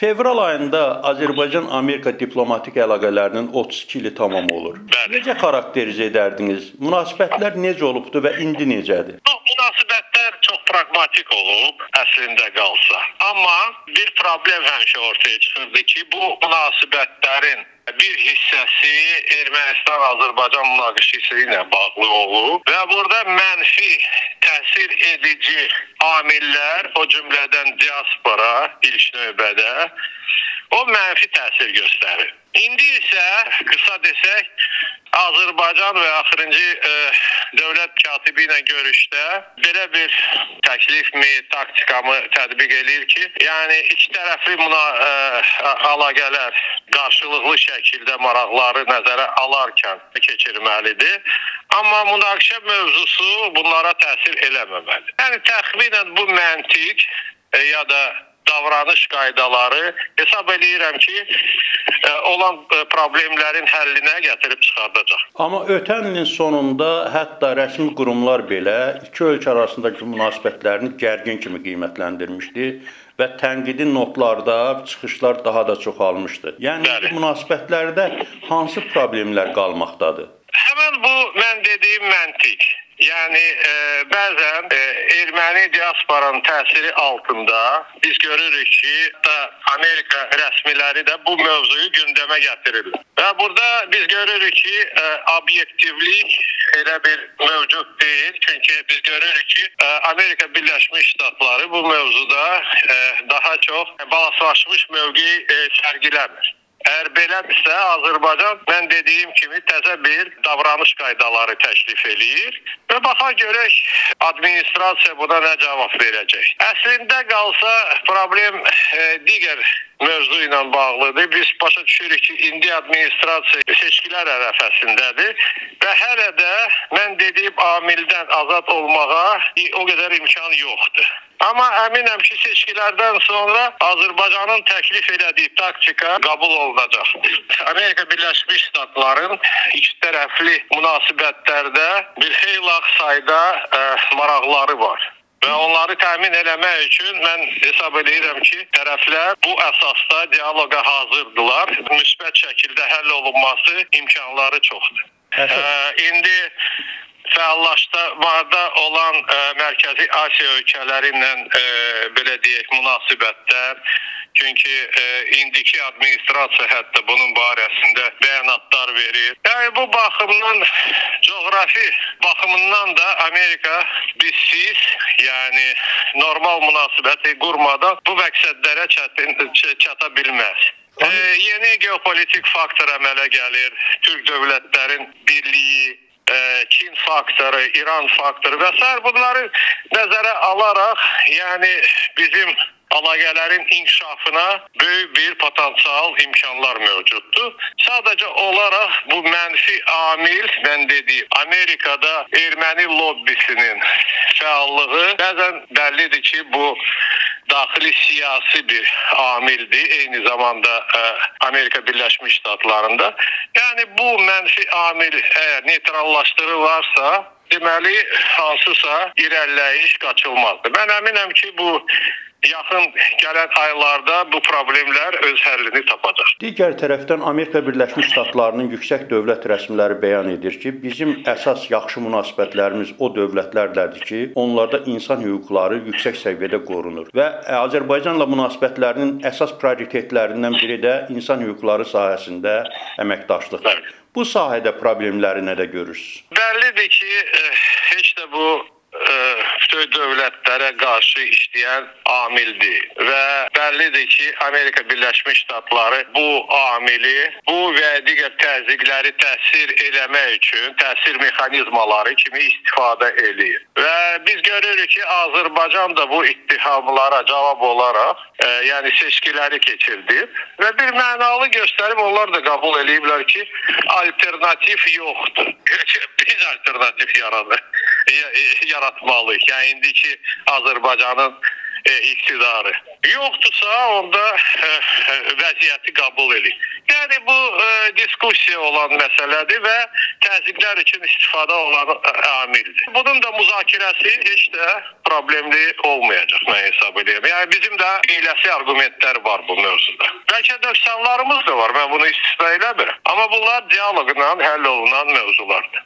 Fevral ayında Azərbaycan-Amerika diplomatik əlaqələrinin 32 ili tamam olur. Bəli. Necə xarakterizə edərdiniz? Münasibətlər necə olubdu və indi necədir? Bu münasibətlər çox praqmatik olub əslində qalsa. Amma bir problem həmişə ortaya çıxırdı ki, bu münasibətlərin bir hissəsi Ermənistan-Azərbaycan münaqişəsi ilə bağlı olub və burada mənfi təsir edici amillər, o cümlədən diaspora ilk növbədə o mənfi təsir göstərir. İndi isə qısa desək, Azərbaycan və axırıncı e, dövlət katibi ilə görüşdə belə bir təklifmi, taktikamı tətbiq eləyir ki, yəni iki tərəfli buna e, əlaqələr qarşılıqlı şəkildə maraqları nəzərə alarkən keçirməlidir. Amma münaqişə mövzusu bunlara təsir eləməməli. Yəni təxminən bu məntiq e, ya da davranış qaydaları hesab eləyirəm ki, ə, olan ə, problemlərin həllinə gətirib çıxardacaq. Amma ötən ilin sonunda hətta rəsmi qurumlar belə iki ölkə arasındakı münasibətlərini gərgin kimi qiymətləndirmişdi və tənqidi notlarda çıxışlar daha da çoxalmışdı. Yəni Bəli. bu münasibətlərdə hansı problemlər qalmaqdadır? Həmin bu mən dediyim məntiq. Yəni e, bəzən e, erməni diasporanın təsiri altında biz görürük ki, da Amerika rəsmiləri də bu mövzuyu gündəmə gətirirlər. Və burada biz görürük ki, e, obyektivlik elə bir mövcud deyil. Çünki biz görürük ki, e, Amerika Birləşmiş Ştatları bu mövzuda e, daha çox balaslaşmış mövqe e, sərgiləmir. Əgər belədirsə, Azərbaycan mən dediyim kimi təzə bir davranış qaydaları təklif eləyir və baxa görək administrasiya buna nə cavab verəcək. Əslində qalsa problem e, digər mövzu ilə bağlıdır. Biz başa düşürük ki, indi administrasiya seçkilər ərəfəsindədir və hələ də mən dediyim amildən azad olmağa o qədər imkan yoxdur. Amma əminəm ki, seçkilərdən sonra Azərbaycanın təklif elədiyi taktika qəbul olunacaq. Amerika Birləşmiş Ştatların iki tərəfli münasibətlərdə bir xeyli sayda ə, maraqları var. Və onları təmin eləmək üçün mən hesab edirəm ki, tərəflər bu əsasda dialoqa hazırdılar. Müsbət şəkildə həll olunması imkanları çoxdur. Əsas- Ə, indi fəallaşmada olan ə, Mərkəzi Asiya ölkələri ilə ə, belə deyək münasibətlər çünki ə, indiki administrasiya hətta bunun barəsində bəyanatlar verir. Yəni bu baxımdan coğrafi baxımından da Amerika bizsiz, yəni normal münasibəti qurmadan bu məqsədlərə çətin çata bilməz. E, yeni geopolitik faktor əmələ gəlir. Türk dövlətlərin birliyi, e, Ee, Çin faktörü, İran faktörü vesaire bunları nezere alarak yani bizim əlaqələrin inkişafına böyük bir potensial imkanlar mövcuddur. Sadəcə olaraq bu mənfi amil, mən dediyim, Amerikada erməni lobbisinin fəallığı bəzən bəllidir ki, bu daxili siyasi bir amildir. Eyni zamanda ə, Amerika Birləşmiş Ştatlarında. Yəni bu mənfi amil əgər neytrallaşdırılarsa, deməli hansısa irəliləyiş qaçılmazdır. Mən əminəm ki, bu yaxın gələn aylarda bu problemlər öz həllini tapacaq. Digər tərəfdən Amerika Birləşmiş Ştatlarının yüksək dövlət rəsmiləri bəyan edir ki, bizim əsas yaxşı münasibətlərimiz o dövlətlərlədir ki, onlarda insan hüquqları yüksək səviyyədə qorunur və Azərbaycanla münasibətlərinin əsas prioritetlərindən biri də insan hüquqları sahəsində əməkdaşlıqdır. Bu sahədə problemləri nədə görürsüz? Bəllidir ki, e, heç də bu bütün dövlətlərə qarşı işləyən amildir və bəllidir ki, Amerika Birləşmiş Ştatları bu amili, bu və digər təzyiqləri təsir eləmək üçün təsir mexanizmaları kimi istifadə eləyir. Və biz görürük ki, Azərbaycan da bu ittihamlara cavab olaraq, e, yəni seçkiləri keçirdi və bir mənalı göstərib onlar da qəbul eləyiblər ki, alternativ yoxdur. Biz alternativ yaradır yaratmalıyıq. Yəni indiki Azərbaycanın e, iqtidarı. Yoxdursa, onda ə, vəziyyəti qəbul edin. Yəni bu ə, diskussiya olan məsələdir və təzyiqlər üçün istifadə olan ə, amildir. Bunun da müzakirəsi heç də problemli olmayacaq mən hesab edirəm. Yəni bizim də eyləsi arqumentlər var bu mövzuda. Bəlkə nöqsanlarımız da var. Mən bunu istisna eləmirəm. Amma bunlar dialoqla həll olunan mövzulardır.